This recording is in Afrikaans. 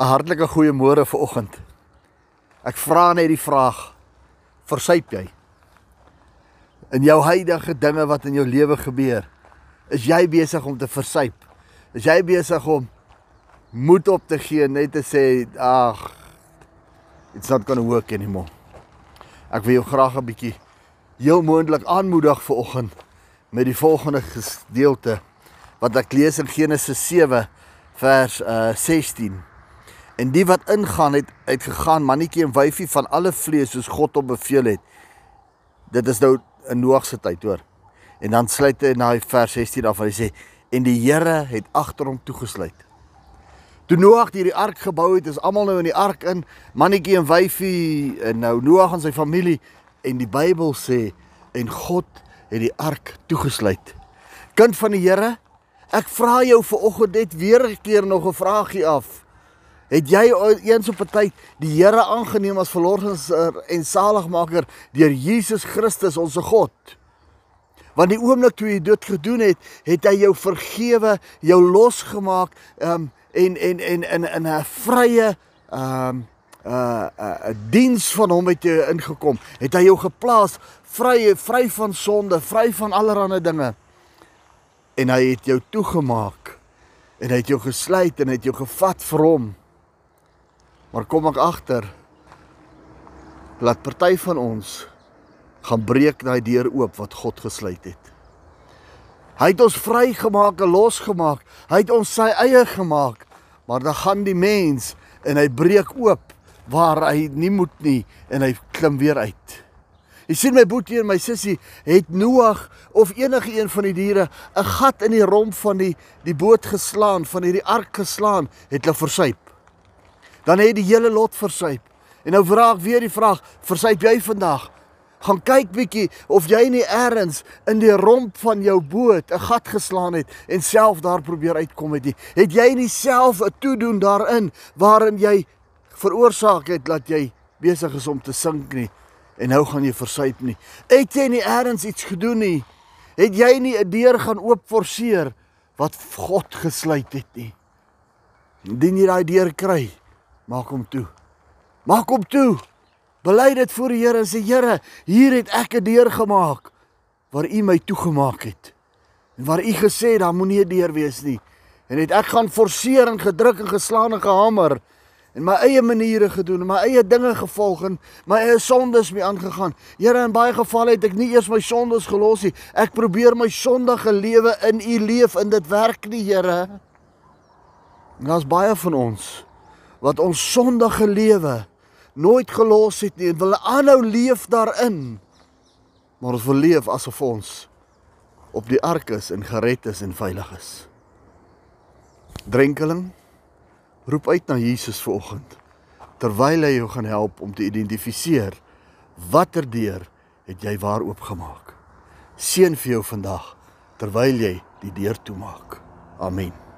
'n Hartlike goeiemôre vir oggend. Ek vra net die vraag: Versuip jy? In jou huidige dinge wat in jou lewe gebeur, is jy besig om te versuip? Is jy besig om moed op te gee net te sê, "Ag, it's not going to work anymore." Ek wil jou graag 'n bietjie heel moontlik aanmoedig vir oggend met die volgende gedeelte wat ek lees in Genesis 7 vers uh 16. En die wat ingaan het uitgegaan mannetjie en wyfie van alle vlees soos God hom beveel het. Dit is nou in Noag se tyd hoor. En dan sluit hy na vers 16 af en hy sê en die Here het agter hom toegesluit. Toe Noag hierdie ark gebou het, is almal nou in die ark in, mannetjie en wyfie en nou Noag en sy familie en die Bybel sê en God het die ark toegesluit. Kind van die Here, ek vra jou vir oggend net weer 'n keer nog 'n vraagie af. Het jy eens op 'n tyd die Here aangeneem as verlosser en saligmaker deur Jesus Christus ons God? Want die oomblik toe jy dit gedoen het, het hy jou vergewe, jou losgemaak, ehm um, en en en in in 'n vrye ehm um, 'n uh, 'n uh, diens van hom het jy ingekom. Het hy jou geplaas vry vry van sonde, vry van allerlei dinge. En hy het jou toegemaak en hy het jou gesluit en hy het jou gevat vir hom. Maar kom ek agter laat party van ons gaan breek daai deur oop wat God gesluit het. Hy het ons vrygemaak en losgemaak. Hy het ons sy eie gemaak. Maar dan gaan die mens en hy breek oop waar hy nie moet nie en hy klim weer uit. Jy sien my boetie en my sussie het Noag of enige een van die diere 'n gat in die romp van die die boot geslaan, van hierdie ark geslaan, het hulle versuip dan het die hele lot versuip. En nou vra ek weer die vraag, versuip jy vandag? Gaan kyk bietjie of jy nie eers in die romp van jou boot 'n gat geslaan het en self daar probeer uitkom het nie. Het jy nie self 'n toedoen daarin waarin jy veroorsaak het dat jy besig is om te sink nie en nou gaan jy versuip nie. Het jy nie eers iets gedoen nie? Het jy nie 'n deur gaan oop forceer wat God gesluit het nie? Indien jy daai deur kry, Maak hom toe. Maak hom toe. Bely dit voor die Here en sê Here, hier het ek 'n deur gemaak waar U my toegemaak het. En waar U gesê daar moenie 'n deur wees nie. En het ek gaan forceer en gedruk en geslaan en gehamer en my eie maniere gedoen en my eie dinge gevolg en my eie sondes mee aangegaan. Here, in baie gevalle het ek nie eers my sondes gelos nie. Ek probeer my sondige lewe in U leef en dit werk nie, Here. En daar's baie van ons wat ons sondige lewe nooit gelos het nie en wil aanhou leef daarin. Maar ons wil leef asof ons op die ark is en gered is en veilig is. Drenkeling, roep uit na Jesus vanoggend terwyl hy jou gaan help om te identifiseer watter deur het jy waar oopgemaak. Seën vir jou vandag terwyl jy die deur toemaak. Amen.